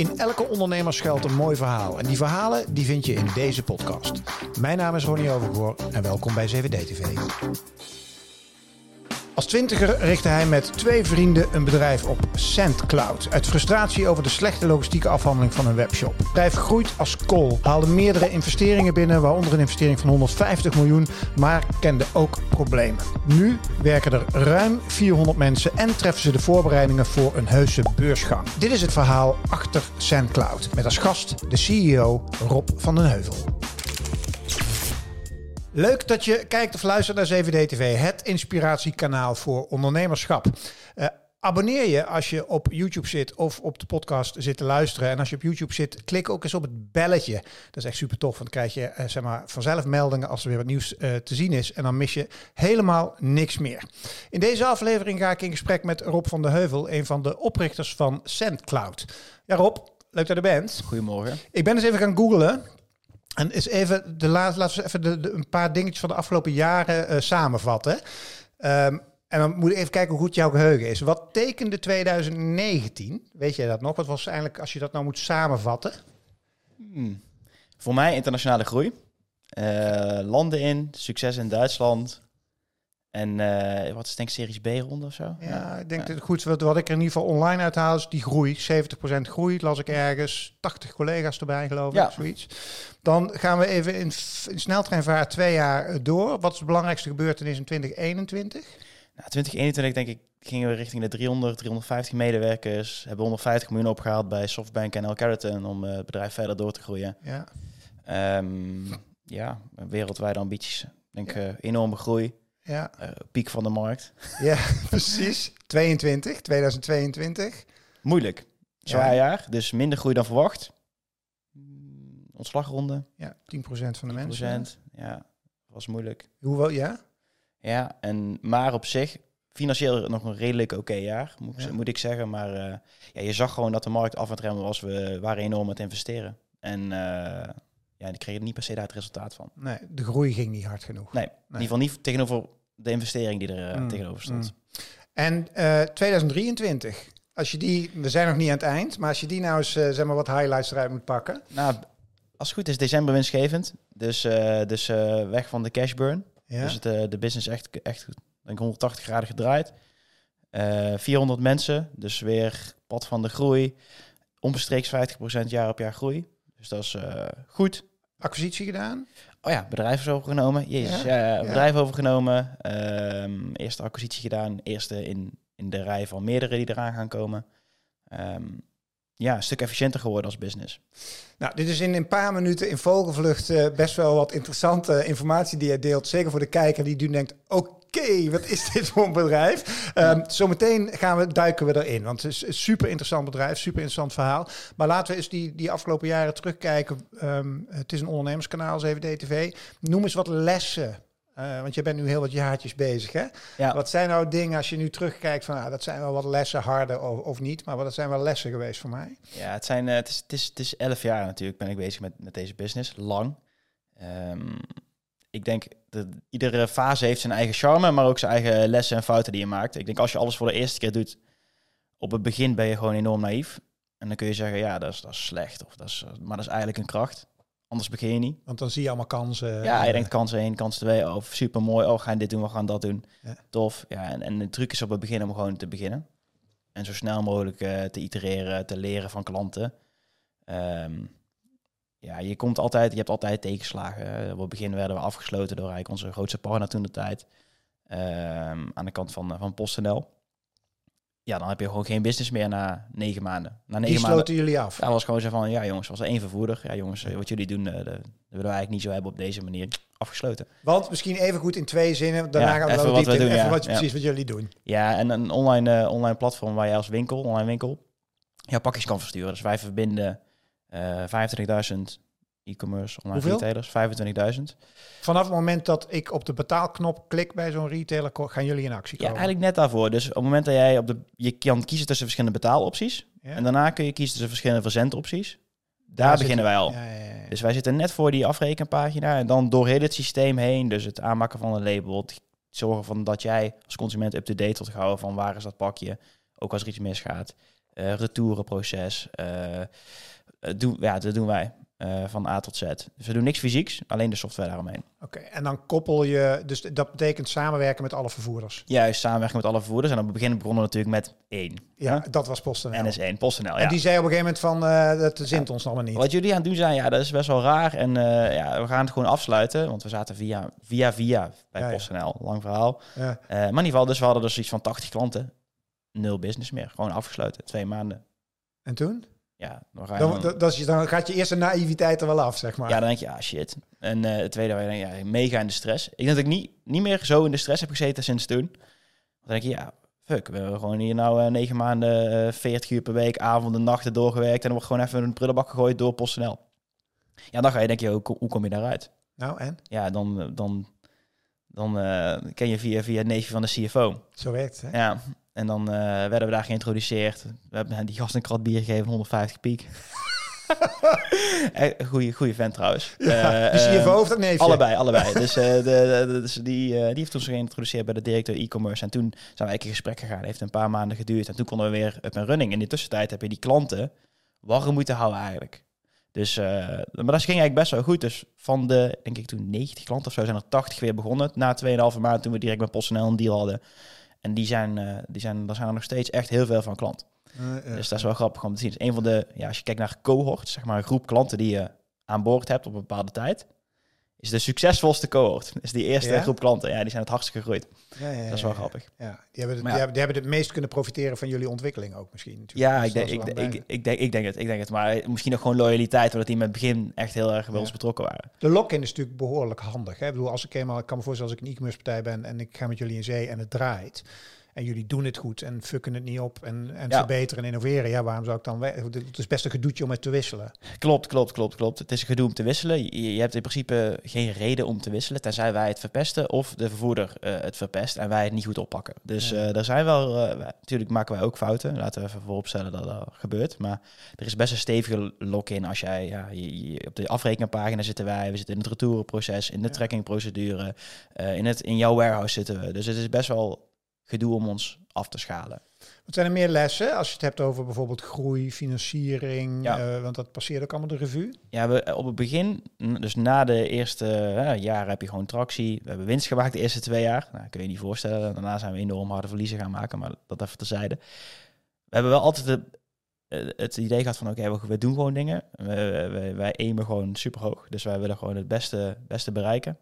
In elke ondernemer schuilt een mooi verhaal. En die verhalen die vind je in deze podcast. Mijn naam is Ronnie Overgoor en welkom bij 7D TV. Als twintiger richtte hij met twee vrienden een bedrijf op SendCloud. Uit frustratie over de slechte logistieke afhandeling van een webshop. Het bedrijf groeit als kool, haalde meerdere investeringen binnen, waaronder een investering van 150 miljoen, maar kende ook problemen. Nu werken er ruim 400 mensen en treffen ze de voorbereidingen voor een heuse beursgang. Dit is het verhaal achter SendCloud, met als gast de CEO Rob van den Heuvel. Leuk dat je kijkt of luistert naar 7D TV, het inspiratiekanaal voor ondernemerschap. Uh, abonneer je als je op YouTube zit of op de podcast zit te luisteren. En als je op YouTube zit, klik ook eens op het belletje. Dat is echt super tof, want dan krijg je uh, zeg maar, vanzelf meldingen als er weer wat nieuws uh, te zien is. En dan mis je helemaal niks meer. In deze aflevering ga ik in gesprek met Rob van de Heuvel, een van de oprichters van SendCloud. Ja Rob, leuk dat je er bent. Goedemorgen. Ik ben eens even gaan googlen. En is even de laatste, laten we even de, de, een paar dingetjes van de afgelopen jaren uh, samenvatten. Um, en dan moet ik even kijken hoe goed jouw geheugen is. Wat tekende 2019? Weet jij dat nog? Wat was eigenlijk, als je dat nou moet samenvatten? Hmm. Voor mij internationale groei. Uh, landen in, succes in Duitsland. En uh, wat is denk ik Series B-ronde of zo? Ja, ja. ik denk dat goed. Wat, wat ik er in ieder geval online uithaal is die groei. 70% groei, las ik ergens. 80 collega's erbij geloof ik, ja. zoiets. Dan gaan we even in, in sneltreinvaart twee jaar door. Wat is de belangrijkste gebeurtenis in 2021? Nou, 2021 denk ik gingen we richting de 300, 350 medewerkers. Hebben 150 miljoen opgehaald bij Softbank en El Carrington om uh, het bedrijf verder door te groeien. Ja, um, ja wereldwijde ambities. Ik denk ja. uh, enorme groei. Ja. Uh, piek van de markt. Ja, precies. 22, 2022. Moeilijk. Zwaar ja. jaar, dus minder groei dan verwacht. Ontslagronde. Ja, 10% van de 10%, mensen. Ja, was moeilijk. Hoewel, ja? Ja, en maar op zich financieel nog een redelijk oké okay jaar, moet, ja. moet, ik zeggen. Maar uh, ja, je zag gewoon dat de markt af en remmen was. We waren enorm aan het investeren. En uh, ja, die kregen niet per se daar het resultaat van. Nee, de groei ging niet hard genoeg. Nee, nee. in ieder geval niet tegenover de investering die er uh, mm. tegenover stond. Mm. En 2023, als je die, we zijn nog niet aan het eind, maar als je die nou eens zeg maar wat highlights eruit moet pakken. Nou, als het goed is, december winstgevend. Dus, dus weg van de cash burn. Ja. Dus de, de business echt, echt denk 180 graden gedraaid. Uh, 400 mensen, dus weer pad van de groei. Onbestreeks 50% jaar op jaar groei. Dus dat is goed. Acquisitie gedaan? Oh ja, bedrijf is overgenomen. Jezus, ja, ja bedrijf ja. overgenomen. Um, eerste acquisitie gedaan. Eerste in, in de rij van meerdere die eraan gaan komen. Um, ja, een stuk efficiënter geworden als business. Nou, dit is in een paar minuten in vogelvlucht uh, best wel wat interessante informatie die jij deelt. Zeker voor de kijker die nu denkt, oké, okay, wat is dit voor een bedrijf? Um, zometeen gaan we, duiken we erin, want het is een super interessant bedrijf, super interessant verhaal. Maar laten we eens die, die afgelopen jaren terugkijken. Um, het is een ondernemerskanaal, 7DTV. Noem eens wat lessen uh, want je bent nu heel wat jaartjes bezig, hè? Ja. Wat zijn nou dingen, als je nu terugkijkt, van nou, dat zijn wel wat lessen, harde of, of niet, maar wat zijn wel lessen geweest voor mij? Ja, het, zijn, uh, het, is, het, is, het is elf jaar natuurlijk ben ik bezig met, met deze business, lang. Um, ik denk dat iedere fase heeft zijn eigen charme, maar ook zijn eigen lessen en fouten die je maakt. Ik denk als je alles voor de eerste keer doet, op het begin ben je gewoon enorm naïef. En dan kun je zeggen, ja, dat is, dat is slecht, of dat is, maar dat is eigenlijk een kracht. Anders begin je niet. Want dan zie je allemaal kansen. Ja, je denkt kansen 1, kans 2. Of super mooi. Oh, we gaan dit doen, we gaan dat doen. Ja. Tof. Ja, en, en de truc is op het begin om gewoon te beginnen. En zo snel mogelijk uh, te itereren, te leren van klanten. Um, ja, je komt altijd, je hebt altijd tegenslagen. Op het begin werden we afgesloten door eigenlijk onze grootste partner toen de tijd. Um, aan de kant van, van PostNL ja, dan heb je gewoon geen business meer na negen maanden. Na negen Die sloten maanden, jullie af? Ja, was gewoon zo van, ja jongens, was er één vervoerder. Ja jongens, wat jullie doen, dat willen we eigenlijk niet zo hebben op deze manier. Afgesloten. Want misschien even goed in twee zinnen, daarna ja, gaan we even wel wat we doen, even ja, wat, ja. precies wat jullie doen. Ja, en een online, uh, online platform waar je als winkel, online winkel, ja, pakjes kan versturen. Dus wij verbinden 25.000 e-commerce online Hoeveel? retailers, 25.000. Vanaf het moment dat ik op de betaalknop klik bij zo'n retailer, gaan jullie in actie Ja, komen? eigenlijk net daarvoor. Dus op het moment dat jij op de... Je kan kiezen tussen verschillende betaalopties. Ja. En daarna kun je kiezen tussen verschillende verzendopties. Daar beginnen wij al. Ja, ja, ja. Dus wij zitten net voor die afrekenpagina. En dan door heel het systeem heen. Dus het aanmaken van een label. Het zorgen van dat jij als consument up-to-date wordt gehouden van waar is dat pakje. Ook als er iets misgaat. eh retourenproces. eh, eh, doen, ja, dat doen wij eh, van A tot Z. Dus we doen niks fysieks, alleen de software daaromheen. Oké, en dan koppel je, dus dat betekent samenwerken met alle vervoerders. Juist samenwerken met alle vervoerders. En op het begin begonnen we natuurlijk met één. Ja, dat was PostNL. NS1, PostNL. En Ja. die zei op een gegeven moment van, eh, dat zint ons allemaal niet. Wat jullie aan het doen zijn, ja, dat is best wel raar. En eh, ja, we gaan het gewoon afsluiten. Want we zaten via via, via bij Ja. PostNL. Lang verhaal. Ja. Eh, maar in ieder geval, dus we hadden dus iets van 80 klanten. Nul business meer. Gewoon afgesloten. Twee maanden. En toen? Ja, dan, ga je Dan, dan- dat, dat is, je- dan gaat je eerste naïviteit er wel af, zeg maar. ja, dan denk je, ah shit. En eh, het tweede, waar je denkt, ja, mega in de stress. Ik denk dat ik niet, niet meer zo in de stress heb gezeten sinds toen. Dan denk je, ja, fuck. We hebben gewoon hier nou eh, negen maanden, eh 40 uur per week, avonden, nachten doorgewerkt. En dan wordt gewoon even een prullenbak gegooid door PostNL. Ja, dan ga je denken, hoe, hoe kom je daaruit? Nou, en? Ja, dan, dan, dan ken je via, via het neefje van de CFO. Zo werkt het, hè? Ja, en dan eh, werden we daar geïntroduceerd. We hebben die gast een krat bier gegeven, 150 piek. Eh, goeie, goeie vent trouwens. Ja, Eh, dus je ehm, hoofd neefje. Allebei, allebei. dus eh, de, dus die, eh, die heeft ons geïntroduceerd bij de directeur e-commerce. En toen zijn wij in gesprek gegaan. heeft een paar maanden geduurd. En toen konden we weer up en running. In de tussentijd heb je die klanten warm moeten houden eigenlijk. Dus, eh, maar dat ging eigenlijk best wel goed. Dus van de, denk ik toen 90 klanten of zo, zijn er 80 weer begonnen. Na 2,5 maand toen we direct met PostNL een deal hadden. En die zijn, eh, die zijn, daar zijn er nog steeds echt heel veel van klant. Eh, eh, Dus dat is wel grappig om te zien. Dus een van de, ja, als je kijkt naar cohort, zeg maar een groep klanten die je aan boord hebt op een bepaalde tijd, is de succesvolste cohort. Is die eerste Ja? groep klanten. Ja, die zijn het hardst gegroeid. ja, ja, Dat is wel grappig. Ja, die hebben, het, die, hebben, die hebben het meest kunnen profiteren van jullie ontwikkeling ook misschien. natuurlijk. Ja, Dus ik denk, ik, ik, ik, denk, ik denk het. Ik denk het. Maar misschien ook gewoon loyaliteit, omdat die met het begin echt heel erg bij ons betrokken waren. De lock-in is natuurlijk behoorlijk handig. Hè? Ik bedoel, als ik eenmaal, ik kan me voorstellen als ik een e-commerce partij ben en ik ga met jullie in zee en het draait. En jullie doen het goed en fucken het niet op en, en Ja. verbeteren en innoveren. Ja, waarom zou ik dan... Het is best een gedoetje om het te wisselen. Klopt, klopt, klopt, klopt. Het is een gedoe om te wisselen. Je, je hebt in principe geen reden om te wisselen, tenzij wij het verpesten of de vervoerder eh, het verpest en wij het niet goed oppakken. Dus Ja. eh er zijn wel, eh, natuurlijk maken wij ook fouten. Laten we even vooropstellen dat dat gebeurt. Maar er is best een stevige lock-in als jij, ja, je, je- op de afrekenpagina zitten wij, we zitten in het retourenproces, in de Ja. trackingprocedure, eh, in, het, in jouw warehouse zitten we. Dus het is best wel gedoe om ons af te schalen. Wat zijn er meer lessen als je het hebt over bijvoorbeeld groei, financiering? Ja. eh, want dat passeert ook allemaal de revue. Ja, we, op het begin, dus na de eerste eh, jaren heb je gewoon tractie. We hebben winst gemaakt de eerste twee jaar. Nou, kun je je niet voorstellen. Daarna zijn we enorm harde verliezen gaan maken, maar dat even terzijde. We hebben wel altijd de, eh, het idee gehad van, oké, we, we doen gewoon dingen. We, we- wij aimen gewoon super hoog. Dus wij willen gewoon het beste, beste bereiken.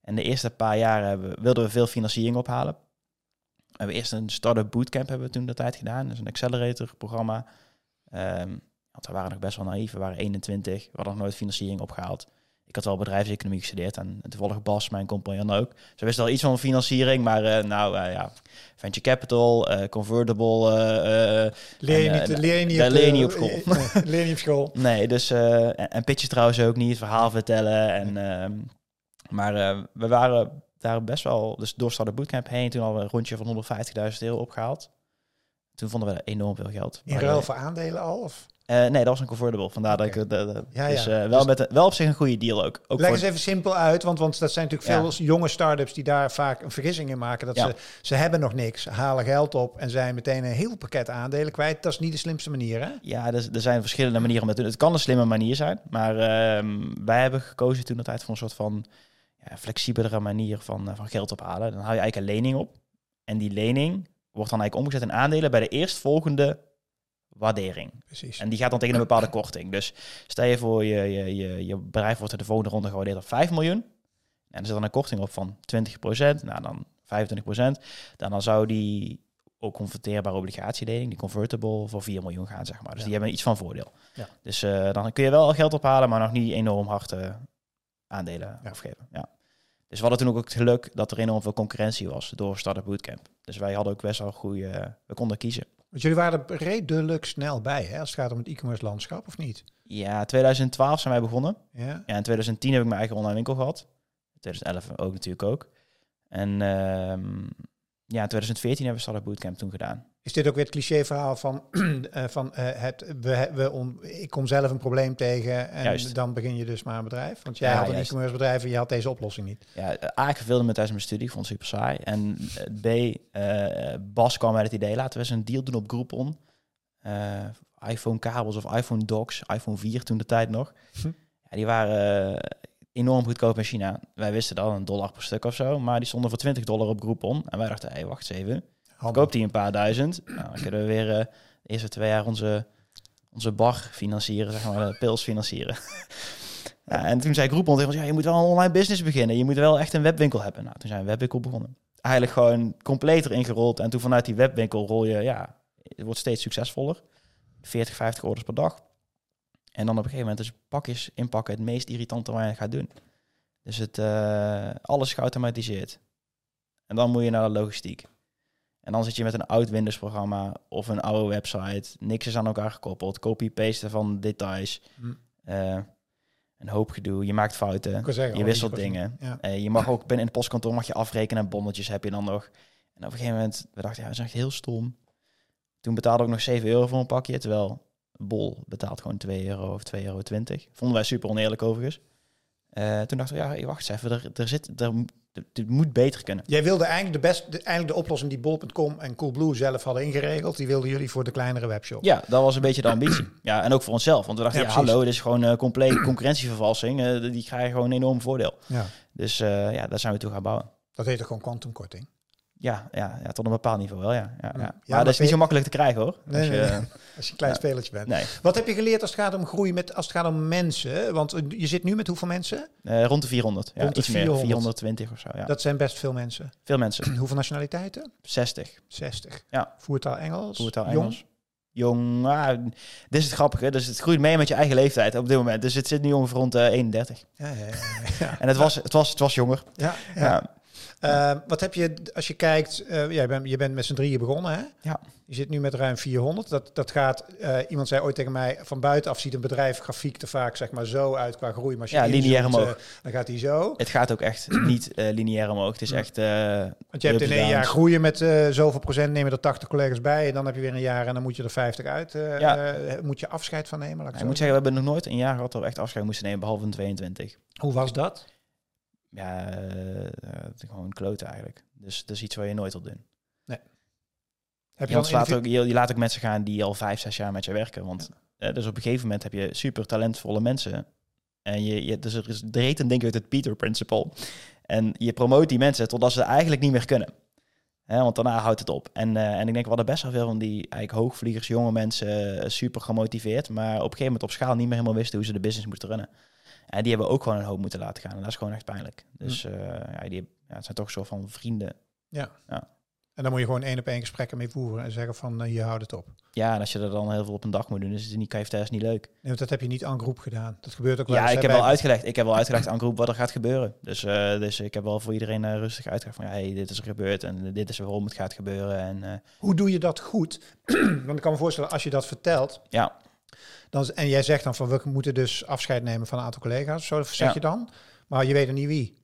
En de eerste paar jaren hebben, wilden we veel financiering ophalen. We hebben eerst een start-up bootcamp hebben we toen de tijd gedaan. Dus een accelerator programma. Ehm, want we waren nog best wel naïef. We waren 21. We hadden nog nooit financiering opgehaald. Ik had wel bedrijfseconomie gestudeerd en toevallig Bas, mijn compagnon ook. Ze wisten al iets van financiering, maar eh, nou eh, ja, venture capital, eh, convertible. Leer je En, niet, leer je niet, op leer je de- niet op school. Nee, leer je niet op school. nee, dus en, en pitches trouwens ook niet, verhaal vertellen. En, ehm, maar we waren daar best wel, dus door Startup Bootcamp heen, toen hadden we een rondje van 150.000 euro opgehaald. Toen vonden we enorm veel geld. In Maar, ruil eh, voor aandelen al? Of? eh, nee, dat was een convertible. Vandaar dat ik... het, eh, Ja, dus wel, Dus- met een, wel op zich een goede deal ook. ook Leg eens even simpel uit, want, want dat zijn natuurlijk Ja. veel jonge start-ups die daar vaak een vergissing in maken. Dat ze, ze hebben nog niks, halen geld op en zijn meteen een heel pakket aandelen kwijt. Dat is niet de slimste manier, hè? Ja, er, er zijn verschillende manieren om dat te doen. Het kan een slimme manier zijn, maar ehm, wij hebben gekozen toen de tijd voor een soort van flexibelere manier van, eh, van geld ophalen. Dan haal je eigenlijk een lening op. En die lening wordt dan eigenlijk omgezet in aandelen bij de eerstvolgende waardering. Precies. En die gaat dan tegen een bepaalde korting. Dus stel je voor, je, je, je, je bedrijf wordt in de volgende ronde gewaardeerd op 5 miljoen. En er zit dan een korting op van 20%, nou dan 25%. Dan, dan zou die ook converteerbare obligatielening, die convertible, voor 4 miljoen gaan, zeg maar. Dus Ja. die hebben iets van voordeel. Ja. Dus eh, dan kun je wel geld ophalen, maar nog niet enorm hard eh, aandelen Ja. afgeven. Ja. Dus we hadden toen ook het geluk dat er enorm veel concurrentie was door Startup Bootcamp. Dus wij hadden ook best wel goede, we konden kiezen. Want jullie waren er redelijk snel bij, hè, als het gaat om het e-commerce landschap, of niet? Ja, 2012 zijn wij begonnen. Ja. Ja, in 2010 heb ik mijn eigen online winkel gehad. In 2011 ook natuurlijk ook. En ehm, ja, in 2014 hebben we Startup Bootcamp toen gedaan. Is dit ook weer het clichéverhaal van, eh, van eh, het, we, we on, ik kom zelf een probleem tegen en Juist. dan begin je dus maar een bedrijf? Want jij Ja, had een juist. e-commerce bedrijf en je had deze oplossing niet. Ja, A, ik verveelde me tijdens mijn studie, ik vond het super saai. En eh, B, Bas kwam met het idee, laten we eens een deal doen op Groupon. eh, iPhone kabels of iPhone docks, iPhone 4 toen de tijd nog. Hm. Ja, die waren enorm goedkoop in China. Wij wisten dat, een dollar per stuk of zo. Maar die stonden voor 20 dollar op Groupon. En wij dachten, hé, wacht eens even. Handel. Koopt die een paar duizend. Nou, dan kunnen we weer eh, de eerste twee jaar onze, onze bar financieren, zeg maar, de pils financieren. ja, en toen zei Groupon tegen ja, je moet wel een online business beginnen. Je moet wel echt een webwinkel hebben. Nou, toen zijn we webwinkel begonnen. Eigenlijk gewoon compleet erin gerold. En toen vanuit die webwinkel rol je, ja, het wordt steeds succesvoller. 40, 50 orders per dag. En dan op een gegeven moment is pakjes inpakken het meest irritante waar je gaat doen. Dus het, eh, alles geautomatiseerd. En dan moet je naar de logistiek. En dan zit je met een oud Windows-programma of een oude website. Niks is aan elkaar gekoppeld. Copy-pasten van details. Hm. Eh, een hoop gedoe. Je maakt fouten. Zeggen, Je wisselt dingen. Ja. Eh, je mag ook binnen in het postkantoor mag je afrekenen en bonnetjes heb je dan nog. En op een gegeven moment, we dachten, ja, dat is echt heel stom. Toen betaalde ik nog 7 euro voor een pakje, terwijl Bol betaalt gewoon 2 euro of 2,20 euro. Vonden wij super oneerlijk overigens. Eh, toen dachten we, ja, wacht eens even, er, er zit, er, het moet beter kunnen. Jij wilde eigenlijk de, best, de, eigenlijk de oplossing die Bol.com en Coolblue zelf hadden ingeregeld, die wilden jullie voor de kleinere webshop. Ja, dat was een beetje de ambitie. Ja, en ook voor onszelf. Want we dachten, Ja, hallo, dit is gewoon eh complete concurrentievervalsing. Eh, die krijgen gewoon een enorm voordeel. Ja. Dus eh, ja, daar zijn we toe gaan bouwen. Dat heet toch gewoon kwantumkorting? Ja, ja, ja, tot een bepaald niveau wel, ja. ja, ja. Ja, maar maar dat is niet zo makkelijk te krijgen, hoor. Nee, Als je- nee. Als je een klein spelertje bent. nee. Wat heb je geleerd als het gaat om groei met als het gaat om mensen? Want eh, je zit nu met hoeveel mensen? Eh, rond de 400. Ja, Rond de iets meer. 400. 420 of zo, ja. Dat zijn best veel mensen. Veel mensen. Hoeveel nationaliteiten? 60. 60. Ja. Voertaal Engels. Voertaal Jong? Engels. Jong, ah, dit is het grappige. Dus het groeit mee met je eigen leeftijd op dit moment. Dus het zit nu ongeveer rond 31. Ja, ja, ja. ja. En het was, het was, het was jonger. ja, ja. Ja. Eh, wat heb je, als je kijkt, eh, jij bent, je bent met z'n drieën begonnen, hè? Ja. Je zit nu met ruim 400. Dat, dat gaat, eh, iemand zei ooit tegen mij, van buitenaf ziet een bedrijf grafiek er vaak zeg maar zo uit qua groei. Maar als je Ja, lineair omhoog. dan gaat hij zo. Het gaat ook echt niet lineair omhoog. Het is Ja. echt... eh, Want je hebt in één jaar groeien met zoveel procent, nemen er 80 collega's bij. En dan heb je weer een jaar en dan moet je er 50 uit. eh, Ja. moet je afscheid van nemen? laat ik ik zo moet zeggen, we hebben nog nooit een jaar gehad dat we echt afscheid moesten nemen, behalve een 22. Hoe was dat? Ja, eh, eh, gewoon kloten eigenlijk. Dus dat is iets waar je nooit wil doen. Heb Je, individu- ook, je, je laat ook mensen gaan die al vijf, zes jaar met je werken. Want eh, dus op een gegeven moment heb je super talentvolle mensen. En je, je, dus er, is, er heet een ding uit het Peter Principle. En je promoot die mensen totdat ze eigenlijk niet meer kunnen. Want daarna houdt het op. En, eh, en ik denk, we hadden best wel veel van die eigenlijk hoogvliegers, jonge mensen, super gemotiveerd. Maar op een gegeven moment op schaal niet meer helemaal wisten hoe ze de business moesten runnen. En die hebben ook gewoon een hoop moeten laten gaan. En dat is gewoon echt pijnlijk. Dus eh, ja, die, ja, het zijn toch soort van vrienden En dan moet je gewoon één op één gesprekken mee voeren en zeggen van eh, je houdt het op. Ja, en als je er dan heel veel op een dag moet doen, is het niet KFT is niet leuk. Nee, want dat heb je niet aan groep gedaan. Dat gebeurt ook wel Ja, eens, ik heb wel uitgelegd. Ik heb wel uitgelegd aan groep wat er gaat gebeuren. Dus, eh, dus ik heb wel voor iedereen eh, rustig uitgelegd van ja, hey, dit is er gebeurd en dit is waarom het gaat gebeuren. En eh, Hoe doe je dat goed? Want ik kan me voorstellen, als je dat vertelt, ja, dan, en jij zegt dan van we moeten dus afscheid nemen van een aantal collega's, zo zeg Ja. je dan. Maar je weet er niet wie.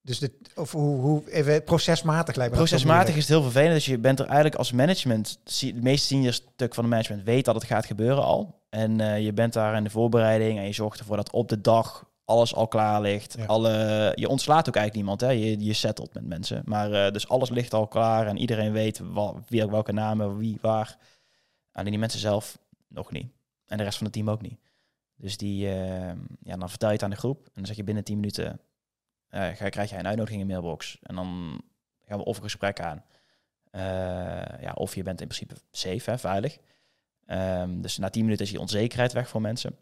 Dus dit, of hoe, hoe even procesmatig lijkt me procesmatig is het heel vervelend. Dus je bent er eigenlijk als management, het meest senior stuk van de management weet dat het gaat gebeuren al. En eh, je bent daar in de voorbereiding en je zorgt ervoor dat op de dag alles al klaar ligt. Ja. Alle, je ontslaat ook eigenlijk niemand, hè? Je, je settelt met mensen. Maar eh, dus alles ligt al klaar en iedereen weet wa- wie, welke namen, wie, waar. Alleen die mensen zelf nog niet. En de rest van het team ook niet. Dus die, eh, ja, dan vertel je het aan de groep en dan zeg je binnen 10 minuten eh, ga, krijg jij een uitnodiging in mailbox. En dan gaan we of een gesprek aan. Eh, ja, of je bent in principe safe, hè, veilig. Ehm, dus na 10 minuten is die onzekerheid weg voor mensen.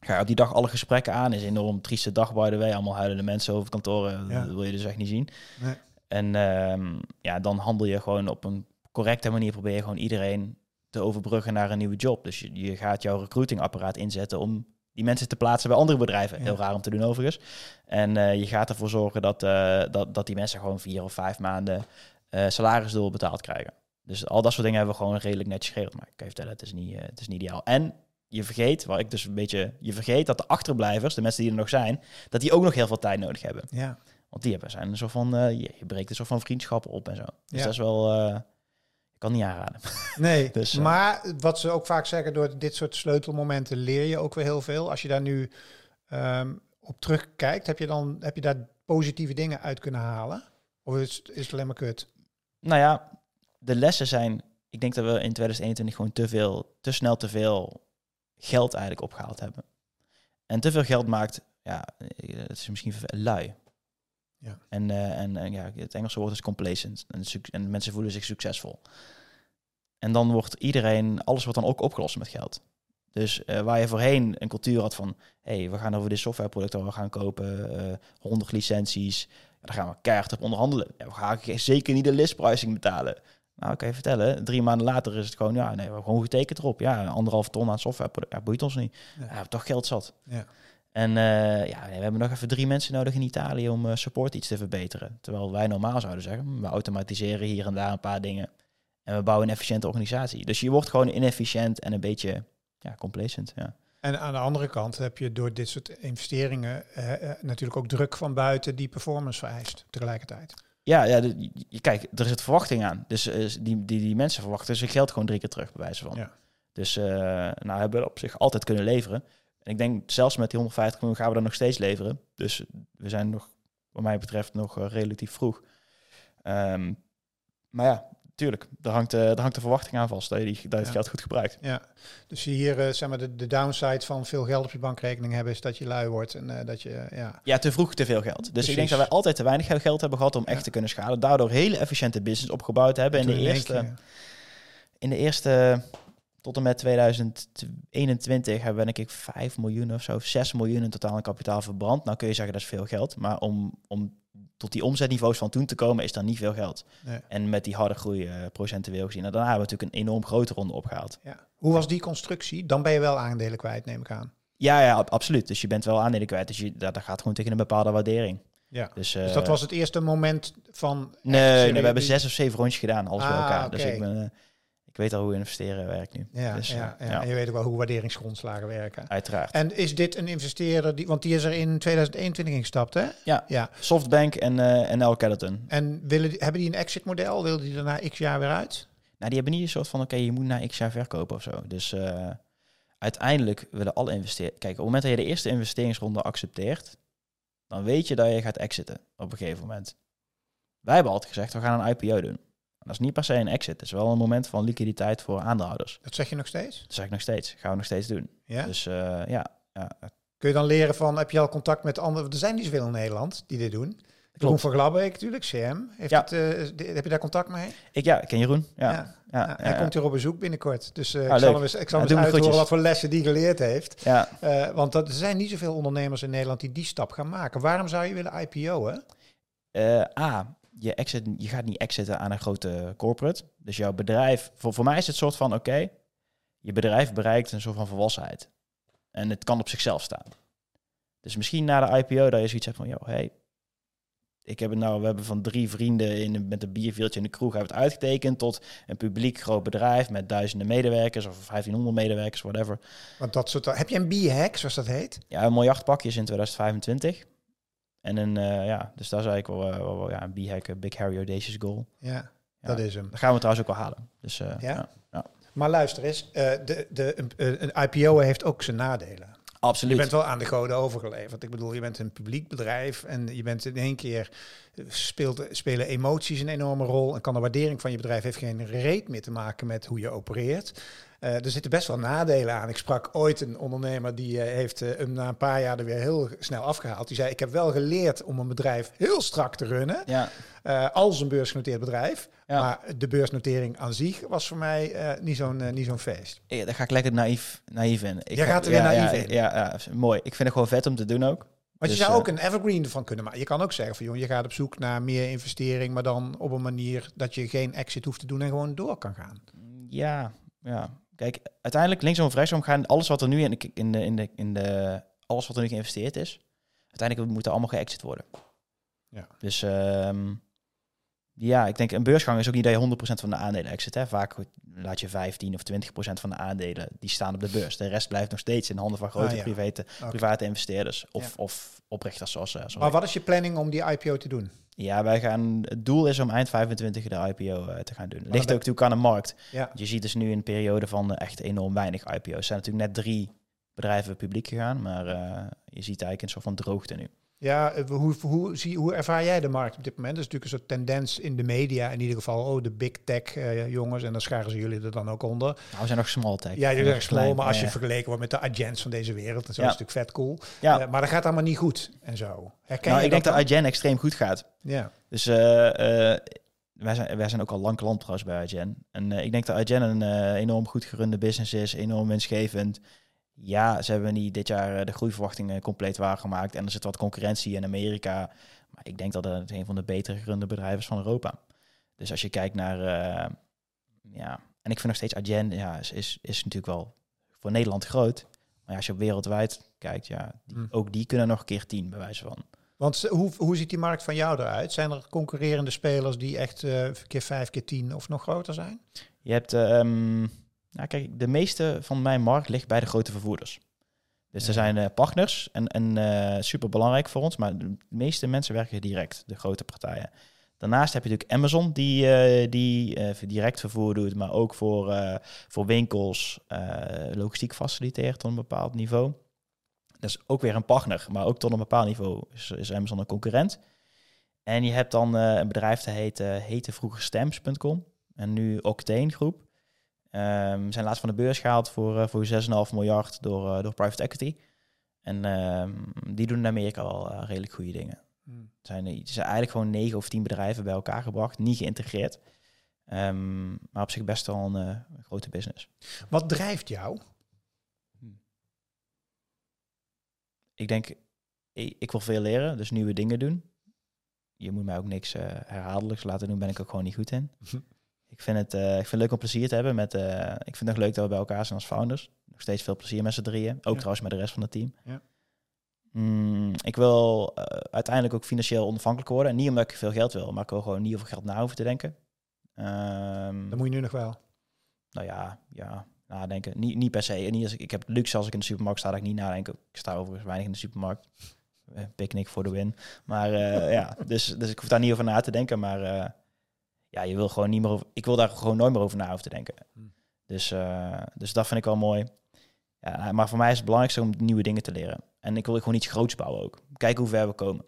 Ga je op die dag alle gesprekken aan. Is een enorm trieste dag, by the way. Allemaal huilende mensen over kantoren. Ja. Dat wil je dus echt niet zien. Nee. En ehm, ja, dan handel je gewoon op een correcte manier. Probeer je gewoon iedereen te overbruggen naar een nieuwe job. Dus je, je gaat jouw recruitingapparaat inzetten om die mensen te plaatsen bij andere bedrijven. Ja. Heel raar om te doen overigens. En eh, je gaat ervoor zorgen dat, eh, dat, dat die mensen gewoon vier of vijf maanden eh salarisdoel betaald krijgen. Dus al dat soort dingen hebben we gewoon redelijk netjes geregeld. Maar ik kan je vertellen, het is niet, het is niet ideaal. En je vergeet, waar ik dus een beetje, je vergeet dat de achterblijvers, de mensen die er nog zijn, dat die ook nog heel veel tijd nodig hebben. Ja. Want die hebben zijn een soort van, je, je breekt een soort van vriendschappen op en zo. Dus Ja. dat is wel, ik kan niet aanraden. Nee, Dus, eh, maar wat ze ook vaak zeggen, door dit soort sleutelmomenten leer je ook weer heel veel. Als je daar nu ehm, op terugkijkt, heb je, dan, heb je daar positieve dingen uit kunnen halen? Of is, is het alleen maar kut? Nou ja, de lessen zijn ik denk dat we in 2021 gewoon te veel, te snel te veel geld eigenlijk opgehaald hebben. En te veel geld maakt, ja, eh, het is misschien lui. Ja. En, eh, en, en ja, het Engelse woord is complacent. En, en mensen voelen zich succesvol. En dan wordt iedereen, alles wordt dan ook opgelost met geld. Dus eh, waar je voorheen een cultuur had van, hé, hey, we gaan over dit softwareproduct we gaan kopen, eh 100 licenties, ja, daar gaan we keihard op onderhandelen. Ja, we gaan zeker niet de listpricing betalen. Nou, kan je vertellen, drie maanden later is het gewoon, ja, nee, we hebben gewoon getekend erop. Ja, anderhalf ton aan softwareproduct, ja, boeit ons niet. Ja. Ja. we hebben toch geld zat. Ja. En eh, ja, we hebben nog even drie mensen nodig in Italië om eh, support iets te verbeteren. Terwijl wij normaal zouden zeggen, we automatiseren hier en daar een paar dingen. En we bouwen een efficiënte organisatie. Dus je wordt gewoon inefficiënt en een beetje ja, complacent. Ja. En aan de andere kant heb je door dit soort investeringen eh, natuurlijk ook druk van buiten die performance vereist tegelijkertijd. Ja, ja de, kijk, er zit verwachting aan. Dus die, die, die mensen verwachten zijn geld gewoon drie keer terug, bij wijze van. Ja. Dus nou hebben we op zich altijd kunnen leveren. En ik denk zelfs met die 150 miljoen gaan we dat nog steeds leveren. Dus we zijn nog, wat mij betreft, nog eh, relatief vroeg. Ehm, maar ja, tuurlijk, er hangt, eh, hangt de verwachting aan vast dat je, die, dat je het Ja. geld goed gebruikt. Ja, dus hier eh, zeg maar de, de downside van veel geld op je bankrekening hebben is dat je lui wordt en dat je ja. Ja, te vroeg te veel geld. Dus Precies. ik denk dat wij altijd te weinig geld hebben gehad om echt te kunnen schalen. Daardoor hele efficiënte business opgebouwd hebben. De in één eerste, in de eerste tot en met 2021 hebben we denk ik 5 miljoen of zo, 6 miljoen in totaal aan kapitaal verbrand. Nou kun je zeggen dat is veel geld, maar om, om tot die omzetniveaus van toen te komen is dan niet veel geld. Nee. En met die harde groei eh, procentueel gezien. En daarna hebben we natuurlijk een enorm grote ronde opgehaald. ja. Hoe was die constructie? Dan ben je wel aandelen kwijt, neem ik aan. Ja, ja, ab- absoluut. Dus je bent wel aandelen kwijt. Dus je, dat, dat gaat gewoon tegen een bepaalde waardering. Ja. Dus, Dus eh, dat was het eerste moment van. Nee, we hebben zes of zeven rondjes gedaan, alles bij Ah, elkaar. Dus oké. ik, ben, eh, weet al hoe investeren werkt nu. Ja, Dus, ja, eh, ja. ja. En je weet ook wel hoe waarderingsgrondslagen werken. Uiteraard. En is dit een investeerder, die, want die is er in 2021 ingestapt, hè? Ja. ja. Softbank en, eh en L. En willen die, hebben die een exit model? Willen die er na x jaar weer uit? Nou, die hebben niet een soort van, oké, je moet na x jaar verkopen of zo. Dus eh, uiteindelijk willen alle investeren. Kijk, op het moment dat je de eerste investeringsronde accepteert, dan weet je dat je gaat exiten op een gegeven moment. Wij hebben altijd gezegd, we gaan een IPO doen. Dat is niet per se een exit. Het is wel een moment van liquiditeit voor aandeelhouders. Dat zeg je nog steeds? Dat zeg ik nog steeds. Gaan we nog steeds doen. Ja? Dus eh, ja, ja, Kun je dan leren van, heb je al contact met anderen? Er zijn niet zoveel in Nederland die dit doen. Jeroen van Glabbeek natuurlijk, CM. Heeft Ja. het, eh, heb je daar contact mee? ik, ja, ik ken Jeroen. Ja, ja, hij komt hier op bezoek binnenkort. Dus Ah, ik zal hem eens, ik zal hem eens wat voor lessen die geleerd heeft. Ja, want dat, er zijn niet zoveel ondernemers in Nederland die die stap gaan maken. Waarom zou je willen IPO'en? A, je, exit, je gaat niet exiten aan een grote corporate. Dus jouw bedrijf, voor, voor mij is het soort van, oké, je bedrijf bereikt een soort van volwassenheid. En het kan op zichzelf staan. Dus misschien na de IPO dat je zoiets hebt van, joh, hey, ik heb het nou, we hebben van drie vrienden in, met een bierveeltje in de kroeg hebben het uitgetekend tot een publiek groot bedrijf met duizenden medewerkers of 1500 medewerkers, whatever. Want dat soort, heb je een B-hack, zoals dat heet? Ja, een miljard pakjes in 2025. En een, eh, ja, dus daar ik wel, eh, wel, wel ja, een B-hack, een Big Harry Audacious goal. Ja, Ja. dat is hem. Dat gaan we trouwens ook wel halen. Dus eh, Ja? ja? Maar luister eens, eh, de, de, een, een IPO heeft ook zijn nadelen. absoluut. Je bent wel aan de goden overgeleverd. Ik bedoel, je bent een publiek bedrijf en je bent in één keer speelt, spelen emoties een enorme rol en kan de waardering van je bedrijf heeft geen reet meer te maken met hoe je opereert. Eh, er zitten best wel nadelen aan. Ik sprak ooit een ondernemer die eh, heeft eh, hem na een paar jaar er weer heel snel afgehaald. Die zei: Ik heb wel geleerd om een bedrijf heel strak te runnen. Ja, als een beursgenoteerd bedrijf. Ja. Maar de beursnotering aan zich was voor mij niet zo'n niet zo'n feest. Ja, daar ga ik lekker naïef, naïef in. Ik Jij ga- gaat er weer ja, naïef ja, in. Ja, ja, mooi. Ik vind het gewoon vet om te doen ook. Want Dus, je zou eh, ook een evergreen ervan kunnen maken. Je kan ook zeggen van joh, je gaat op zoek naar meer investering, maar dan op een manier dat je geen exit hoeft te doen en gewoon door kan gaan. Ja, ja. Kijk, uiteindelijk linksom of rechtsom gaan alles wat er nu in de, in de, in de, in de alles wat er nu geïnvesteerd is, uiteindelijk moet er allemaal geëxit worden. Ja. Dus ehm, ja, ik denk een beursgang is ook niet dat je 100% van de aandelen exit. Hè. Vaak laat je 15 of 20% van de aandelen die staan op de beurs. De rest blijft nog steeds in de handen van grote Ah, ja. private, private investeerders of, Ja. of oprichters zoals, eh, zoals Maar wat is je planning om die IPO te doen? Ja, wij gaan, het doel is om eind 25 de IPO eh, te gaan doen. Ligt ook natuurlijk aan de markt. Ja, Je ziet dus nu een periode van eh, echt enorm weinig IPO's. Er zijn natuurlijk net drie bedrijven publiek gegaan, maar je ziet eigenlijk een soort van droogte nu. Ja, eh, hoe, hoe, zie, hoe ervaar jij de markt op dit moment? Dat is natuurlijk een soort tendens in de media, in ieder geval, oh, de big tech eh, jongens, en dan scharen ze jullie er dan ook onder. Nou, we zijn nog small tech. Ja, jullie zijn small, klein, maar als je ja. vergeleken wordt met de agents van deze wereld, en zo Ja. is het natuurlijk vet cool. Ja. Eh, maar dat gaat allemaal niet goed en zo. Herken Nou, ik denk dat iGen extreem goed gaat. Ja, Dus eh, eh, wij, zijn, wij zijn ook al lang klant trouwens bij iGen. En eh, ik denk dat iGen een eh, enorm goed gerunde business is, enorm winstgevend. Ja, ze hebben niet dit jaar eh, de groeiverwachtingen compleet waargemaakt. En er zit wat concurrentie in Amerika. Maar ik denk dat het een van de betere gerunde bedrijven is van Europa. Dus als je kijkt naar... eh, ja, en ik vind nog steeds iGen ja, is, is, is natuurlijk wel voor Nederland groot. Maar ja, als je op wereldwijd kijkt, ja, die- Hm. ook die kunnen nog een keer tien, bij wijze van. want hoe, hoe ziet die markt van jou eruit? Zijn er concurrerende spelers die echt eh, keer vijf, keer tien of nog groter zijn? Je hebt, ehm, nou kijk, de meeste van mijn markt ligt bij de grote vervoerders. Dus Ja. er zijn eh, partners en, en eh, super belangrijk voor ons, maar de meeste mensen werken direct, de grote partijen. Daarnaast heb je natuurlijk Amazon, die, eh, die direct vervoer doet, maar ook voor, voor winkels logistiek faciliteert tot een bepaald niveau. Dat is ook weer een partner, maar ook tot een bepaald niveau is, is Amazon een concurrent. En je hebt dan een bedrijf dat heet, heette vroeger Stamps.com en nu Octane Groep. Ehm zijn laatst van de beurs gehaald voor, eh, voor 6,5 miljard door, eh, door private equity. En ehm, die doen in Amerika wel eh, redelijk goede dingen. Er zijn, er zijn eigenlijk gewoon negen of tien bedrijven bij elkaar gebracht, niet geïntegreerd. Ehm, maar op zich best wel een grote business. Wat drijft jou? Ik denk, ik, ik wil veel leren, dus nieuwe dingen doen. Je moet mij ook niks eh herhaaldelijks laten doen, ben ik ook gewoon niet goed in. Ik vind, het, eh, ik vind het leuk om plezier te hebben. Met, eh, ik vind het nog leuk dat we bij elkaar zijn als founders. Nog steeds veel plezier met z'n drieën. Ook Ja. trouwens met de rest van het team. Ja. Mm, ik wil eh, uiteindelijk ook financieel onafhankelijk worden. En niet omdat ik veel geld wil, maar ik wil gewoon niet over geld na hoeven te denken. Ehm, Dat moet je nu nog wel. nou ja, ja, nadenken. Niet, niet per se. En niet als ik, ik heb luxe als ik in de supermarkt sta, dat ik niet nadenken. Ik sta overigens weinig in de supermarkt. Picnic voor de win. Maar ja, dus, dus ik hoef daar niet over na te denken. Maar ja, je wil gewoon niet meer over. Ik wil daar gewoon nooit meer over na hoeven te denken. Hmm. Dus, eh, dus dat vind ik wel mooi. Ja, maar voor mij is het belangrijkste om nieuwe dingen te leren. En ik wil gewoon iets groots bouwen ook. Kijken hoe ver we komen.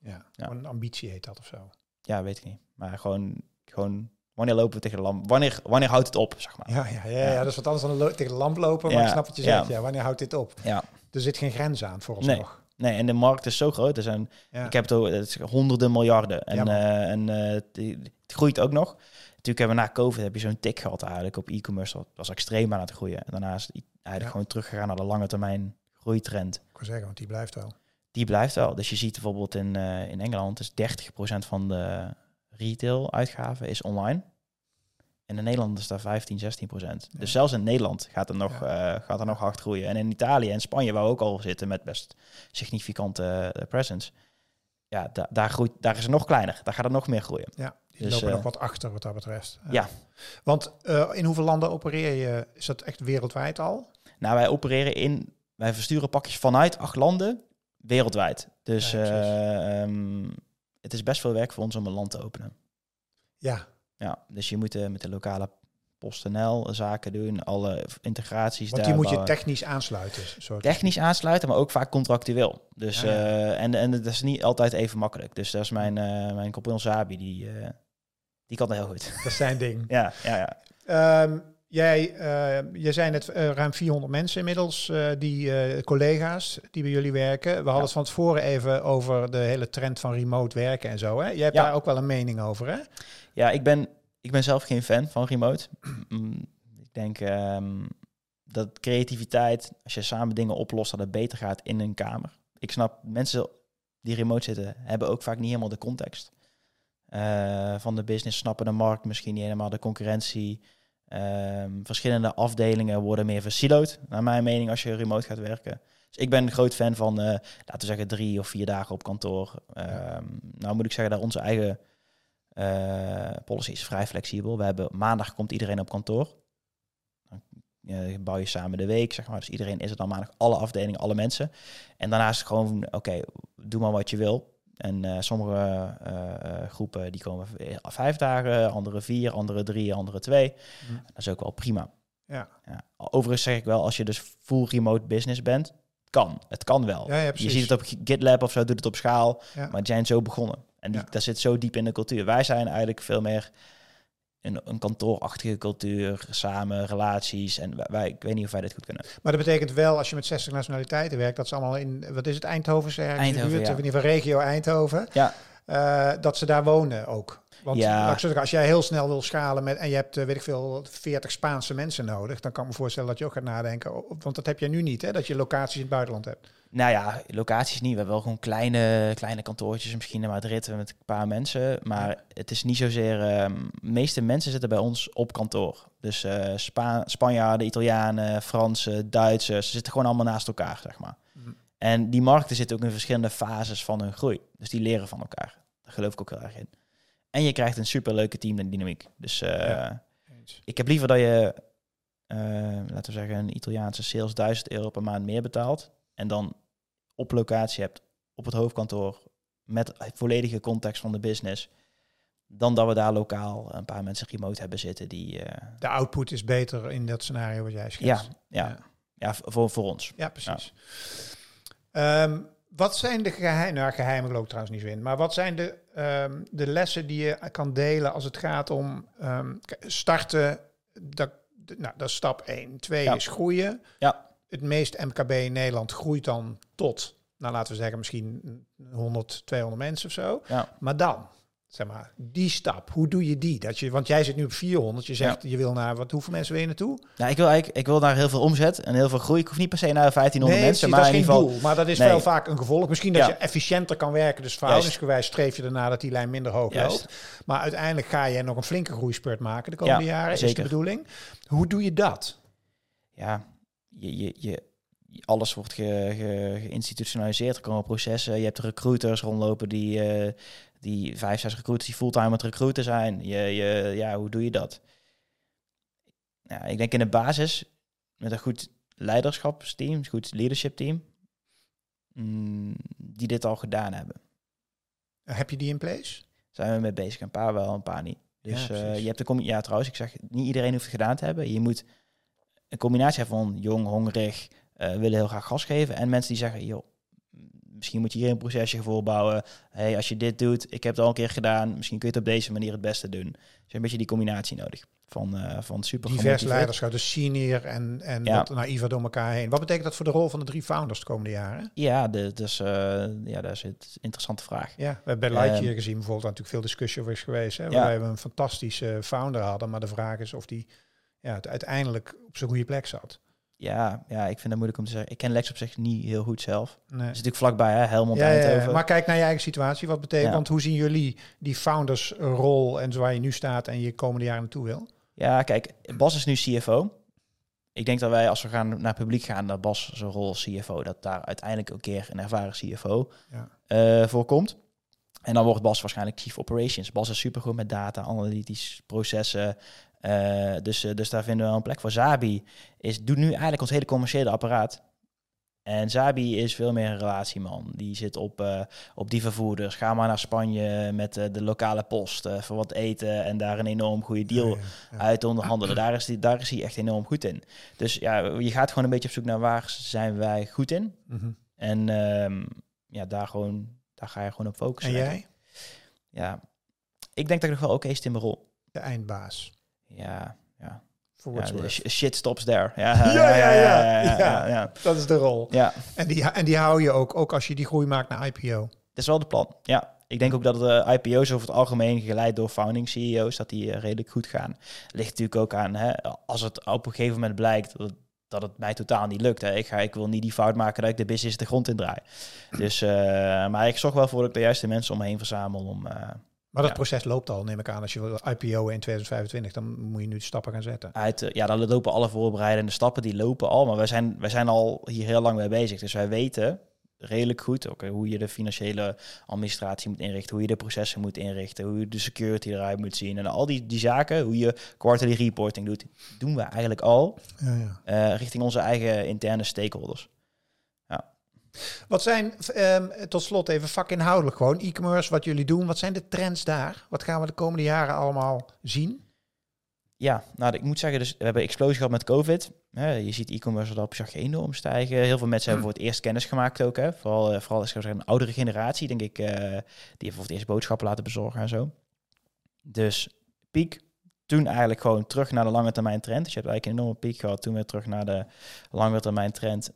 Ja, een ambitie heet dat of zo. Ja, weet ik niet. Maar gewoon, gewoon wanneer lopen we tegen de lamp? Wanneer, wanneer houdt het op, zeg maar. Ja, ja, ja, ja. dat is wat anders dan tegen de lamp lopen, maar ik snap wat je zegt. Ja, wanneer houdt dit op? Ja. Er zit geen grens aan voor ons nog. Nee, en de markt is zo groot. Er zijn Ja. Ik heb het over het is honderden miljarden. En, eh, en eh, het, groeit ook nog. Natuurlijk hebben we na COVID heb je zo'n tik gehad eigenlijk op e-commerce. Dat was extreem aan het groeien. En daarna is het eigenlijk gewoon teruggegaan naar de lange termijn groeitrend. Ik wil zeggen, want die blijft wel. Die blijft wel. Dus je ziet bijvoorbeeld in, eh, in Engeland is 30% van de retail uitgaven is online. En in Nederland is daar 15, 16 procent. Ja. Dus zelfs in Nederland gaat er, nog, eh, gaat er nog hard groeien. En in Italië en Spanje, waar we ook al zitten met best significante eh, presence. Ja, da daar, groeit, daar is het nog kleiner. Daar gaat het nog meer groeien. Ja, die Dus, lopen eh, nog wat achter wat dat betreft. Ja. Want in hoeveel landen opereer je? Is dat echt wereldwijd al? Nou, wij opereren in, wij versturen pakjes vanuit acht landen wereldwijd. Dus Ja, eh, ehm, het is best veel werk voor ons om een land te openen. Ja, Ja, dus je moet eh, met de lokale PostNL zaken doen, alle integraties want daar die moet je technisch aansluiten. Zo technisch aansluiten, maar ook vaak contractueel. Dus Ja, ja. eh, en, en dat is niet altijd even makkelijk. Dus dat is mijn, eh mijn compagnon Sabi, die, die kan dat heel goed. Dat is zijn ding. ja, ja, ja. Ehm, jij, jij zei net ruim 400 mensen inmiddels, die collega's die bij jullie werken. We hadden Ja. het van tevoren even over de hele trend van remote werken en zo. Hè? Jij hebt daar ook wel een mening over, hè? Ja ik, ben, ik ben zelf geen fan van remote. Mm, ik denk ehm, dat creativiteit, als je samen dingen oplost, dat het beter gaat in een kamer. Ik snap, mensen die remote zitten, hebben ook vaak niet helemaal de context. eh, van de business, snappen de markt misschien niet helemaal, de concurrentie. Ehm, verschillende afdelingen worden meer versiloed, naar mijn mening, als je remote gaat werken. Dus ik ben een groot fan van, eh, laten we zeggen, drie of vier dagen op kantoor. Ehm, nou moet ik zeggen dat onze eigen eh, policy is vrij flexibel. We hebben maandag komt iedereen op kantoor. Dan eh, bouw je samen de week, zeg maar. Dus iedereen is er dan maandag, alle afdelingen, alle mensen. En daarna is het gewoon, oké, doe maar wat je wil. En eh, sommige groepen die komen vijf dagen, andere vier, andere drie, andere twee. Hm. Dat is ook wel prima. Ja. Ja. Overigens zeg ik wel, als je dus full remote business bent, kan. Het kan wel. Ja, ja, je ziet het op GitLab of zo, doet het op schaal. Maar die zijn zo begonnen. En die, Ja. dat zit zo diep in de cultuur. Wij zijn eigenlijk veel meer een, een kantoorachtige cultuur, samen, relaties. En wij- ik weet niet of wij dit goed kunnen. Maar dat betekent wel, als je met 60 nationaliteiten werkt, dat ze allemaal in, wat is het, Eindhoven? ergens in de Eindhoven, buurt, ja. in ieder geval regio Eindhoven, Ja, eh, dat ze daar wonen ook. Want Ja. als jij heel snel wil schalen met, en je hebt, eh, weet ik veel, 40 Spaanse mensen nodig, dan kan ik me voorstellen dat je ook gaat nadenken, want dat heb jij nu niet, hè, dat je locaties in het buitenland hebt. Nou ja, locaties niet. We hebben wel gewoon kleine, kleine kantoortjes, misschien in Madrid met een paar mensen. Maar het is niet zozeer... ehm, de meeste mensen zitten bij ons op kantoor. Dus eh, Spa Spanjaarden, Italianen, Fransen, Duitsers. Ze zitten gewoon allemaal naast elkaar, zeg maar. Mhm. En die markten zitten ook in verschillende fases van hun groei. Dus die leren van elkaar. Daar geloof ik ook heel erg in. En je krijgt een superleuke teamdynamiek. Dus eh, Ja. ik heb liever dat je, eh, laten we zeggen, een Italiaanse sales 1000 euro per maand meer betaalt. En dan op locatie hebt, op het hoofdkantoor, met volledige context van de business. Dan dat we daar lokaal een paar mensen remote hebben zitten die... eh, De output is beter in dat scenario wat jij schetst. ja, Ja. ja. voor, voor ons. Ja, precies. Ehm, wat zijn de geheimen, nou geheimen geloof ik trouwens niet zo in, maar wat zijn de, ehm, de lessen die je kan delen als het gaat om ehm, starten, dat, nou, dat is stap 1. Twee Ja. is groeien. Ja. Het meest MKB in Nederland groeit dan tot, nou laten we zeggen misschien 100, 200 mensen of zo. Ja. Maar dan, zeg maar, die stap, hoe doe je die? Dat je, want jij zit nu op 400, je zegt je wil naar, wat, hoeveel mensen wil je naartoe? Nou, ik wil eigenlijk ik wil naar heel veel omzet en heel veel groei. Ik hoef niet per se naar 1500 mensen, precies, maar in dat is ieder geen geval... doel, maar dat is Nee. wel vaak een gevolg. Misschien dat Ja. je efficiënter kan werken, dus verhoudingsgewijs streef je ernaar dat die lijn minder hoog Juist. loopt. Maar uiteindelijk ga je nog een flinke groeispurt maken de komende Ja, jaren, is de bedoeling. Hoe doe je dat? ja, je, je, je, alles wordt ge, ge- geïnstitutionaliseerd. Er komen processen. Je hebt recruiters rondlopen die, eh, die vijf, zes recruiters die fulltime met recruiter zijn. Je, je, ja, hoe doe je dat? Ja, ik denk in de basis met een goed leiderschapsteam, een goed leadership team, mm, die dit al gedaan hebben. Heb je die in place? Zijn we mee bezig? Een paar wel, een paar niet. Dus Ja, eh, je hebt de ja, trouwens, ik zeg, niet iedereen hoeft het gedaan te hebben. Je moet een combinatie van jong, hongerig, eh, willen heel graag gas geven. En mensen die zeggen, joh, misschien moet je hier een procesje voor bouwen. Hey, als je dit doet, ik heb het al een keer gedaan, misschien kun je het op deze manier het beste doen. Dus je hebt een beetje die combinatie nodig van, eh van super Divers leiderschap, dus senior en, en Ja. wat naïver door elkaar heen. Wat betekent dat voor de rol van de drie founders de komende jaren? Ja, de, dus, eh, ja, dat is een interessante vraag. Ja, we hebben bij Lightyear Ehm, gezien bijvoorbeeld natuurlijk veel discussie over is geweest. Hè, Ja. Waarbij we een fantastische founder hadden, maar de vraag is of die ja, het uiteindelijk op zijn goede plek zat. Ja, ja, ik vind dat moeilijk om te zeggen. Ik ken Lex op zich niet heel goed zelf. Nee. Is natuurlijk vlakbij, hè? Helmond, Ja, ja, maar kijk naar je eigen situatie. Wat betekent, Ja. want hoe zien jullie die foundersrol en zo waar je nu staat en je komende jaren naartoe wil? Ja, kijk, Bas is nu CFO. Ik denk dat wij, als we gaan naar publiek gaan, dat Bas zijn rol als CFO, dat daar uiteindelijk een keer een ervaren CFO Ja. eh, voorkomt. En dan wordt Bas waarschijnlijk Chief Operations. Bas is supergoed met data, analytisch processen. Eh, dus, eh, dus daar vinden we wel een plek voor. Zabi is, doet nu eigenlijk ons hele commerciële apparaat. En Zabi is veel meer een relatieman. Die zit op, eh, op die vervoerders. Ga maar naar Spanje met de lokale post voor wat eten en daar een enorm goede deal Ja, ja, ja. uit onderhandelen. Daar is, die, daar is hij echt enorm goed in. Dus ja, je gaat gewoon een beetje op zoek naar waar zijn wij goed in. Mhm. En ehm, ja, daar, gewoon, daar ga je gewoon op En focussen. jij? Ja, ik denk dat ik nog wel oké zit in mijn rol. De eindbaas. Ja, ja. Shit stops there. Ja, Ja, ja, ja. Dat is de rol. Ja, En die, en die hou je ook, ook als je die groei maakt naar IPO. dat is wel de plan. Ja, ik denk ook dat de IPO's over het algemeen geleid door founding CEO's, dat die eh, redelijk goed gaan. Ligt natuurlijk ook aan, hè, als het op een gegeven moment blijkt dat het, dat het mij totaal niet lukt. Hè. Ik, ga, ik wil niet die fout maken dat ik de business de grond in draai. Dus, eh, maar ik zorg wel voor dat ik de juiste mensen om me heen verzamel om... eh, Maar dat Ja. proces loopt al, neem ik aan. Als je wil IPO in 2025, dan moet je nu de stappen gaan zetten. uit, eh, ja, dan lopen alle voorbereidende stappen, die lopen al. Maar wij zijn, wij zijn al hier heel lang mee bezig. Dus wij weten redelijk goed ook, hoe je de financiële administratie moet inrichten, hoe je de processen moet inrichten, hoe je de security eruit moet zien. En al die, die zaken, hoe je quarterly reporting doet, doen we eigenlijk al Ja, ja. eh, richting onze eigen interne stakeholders. Wat zijn, ehm, tot slot even vakinhoudelijk gewoon, e-commerce, wat jullie doen. Wat zijn de trends daar? Wat gaan we de komende jaren allemaal zien? Ja, nou, ik moet zeggen, dus we hebben explosie gehad met COVID. je ziet e-commerce op zich enorm stijgen. Heel veel mensen hebben voor het eerst kennis gemaakt ook. Hè. Vooral, eh, vooral zou zeggen, een oudere generatie, denk ik, eh, die heeft voor het eerst boodschappen laten bezorgen en zo. Dus piek. Toen eigenlijk gewoon terug naar de lange termijn trend. Dus je hebt eigenlijk een enorme piek gehad. Toen weer terug naar de lange termijn trend.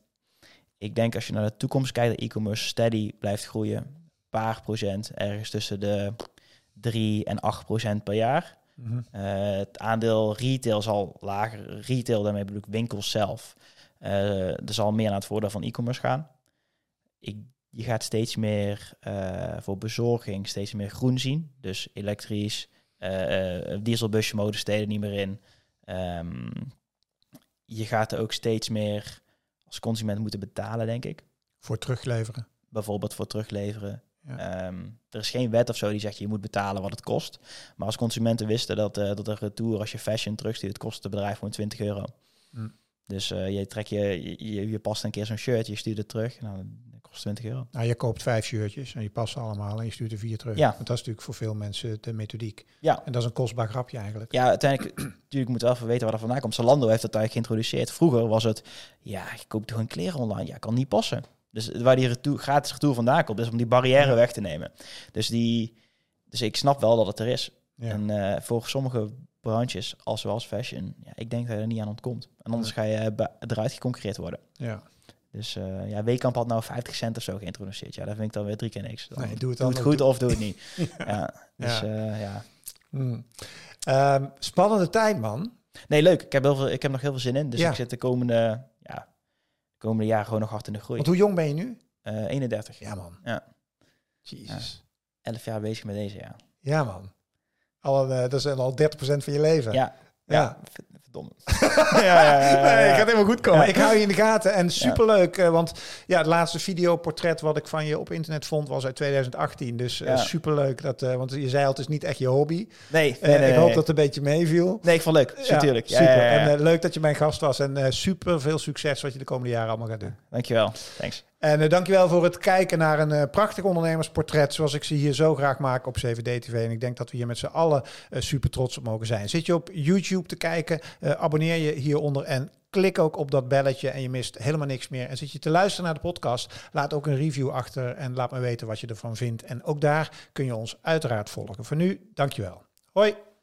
Ik denk als je naar de toekomst kijkt, dat e-commerce steady blijft groeien. Een paar procent, ergens tussen de 3 en 8 procent per jaar. Mhm. Eh, het aandeel retail zal lager. Retail, daarmee bedoel ik winkels zelf. Eh, er zal meer naar het voordeel van e-commerce gaan. Ik, je gaat steeds meer eh, voor bezorging, steeds meer groen zien. Dus elektrisch, dieselbusje mogen steden niet meer in. Ehm, je gaat er ook steeds meer als consument moeten betalen, denk ik. Voor terugleveren. Bijvoorbeeld voor terugleveren. Ja. Ehm, er is geen wet of zo die zegt je moet betalen wat het kost. Maar als consumenten wisten dat, eh, dat een retour als je fashion terugstuurt, kost het bedrijf gewoon 20 euro. Hm. Dus eh, je, trekt je, je, je past een keer zo'n shirt, je stuurt het terug. Nou, kost 20 euro. Nou, je koopt vijf shirtjes en je past ze allemaal en je stuurt er vier terug. Ja. Want dat is natuurlijk voor veel mensen de methodiek. Ja. En dat is een kostbaar grapje eigenlijk. Ja, uiteindelijk, natuurlijk moet je wel even weten waar dat vandaan komt. Zalando heeft dat eigenlijk geïntroduceerd. Vroeger was het, ja, je koopt gewoon kleren online. Ja, kan niet passen. Dus waar die retour, gratis retour vandaan komt, is om die barrière Ja. weg te nemen. Dus, die, dus ik snap wel dat het er is. Ja. En eh, voor sommige branches, als zoals fashion, ja, ik denk dat je er niet aan ontkomt. En anders ga je be- eruit geconcurreerd worden. ja. Dus eh ja, Weekamp had nou 50 cent of zo geïntroduceerd. Ja, dat vind ik dan weer drie keer niks. Dan Nee, doe het doe goed of doe het niet. ja. dus Ja. ja. ja. Hm. Ehm, spannende tijd, man. Nee, leuk. Ik heb, heel veel, ik heb nog heel veel zin in. Dus Ja. ik zit de komende, ja, de komende jaren gewoon nog hard in de groei. Want hoe jong ben je nu? Eh 31. Ja, man. Ja. Jezus. 11 jaar bezig met deze, ja. Ja, man. Al eh, dat is al 30% van je leven. Ja, Ja. Verdomme. ja, ja, Nee, het gaat helemaal goed komen. Ik hou je in de gaten en superleuk. eh, want ja, het laatste videoportret wat ik van je op internet vond was uit 2018. Dus Ja. superleuk. Dat, eh, want je zei al, het is niet echt je hobby. Nee, ik hoop dat het een beetje meeviel. Nee, ik vond het leuk. Natuurlijk. Super. En leuk dat je mijn gast was. En super veel succes wat je de komende jaren allemaal gaat doen. Dankjewel. Thanks. En uh, dankjewel voor het kijken naar een uh, prachtig ondernemersportret. Zoals ik ze hier zo graag maak op 7D-TV. En ik denk dat we hier met z'n allen uh, super trots op mogen zijn. Zit je op YouTube te kijken? Abonneer je hieronder en klik ook op dat belletje en je mist helemaal niks meer. En zit je te luisteren naar de podcast? Laat ook een review achter en laat me weten wat je ervan vindt. En ook daar kun je ons uiteraard volgen. Voor nu, dankjewel. Hoi!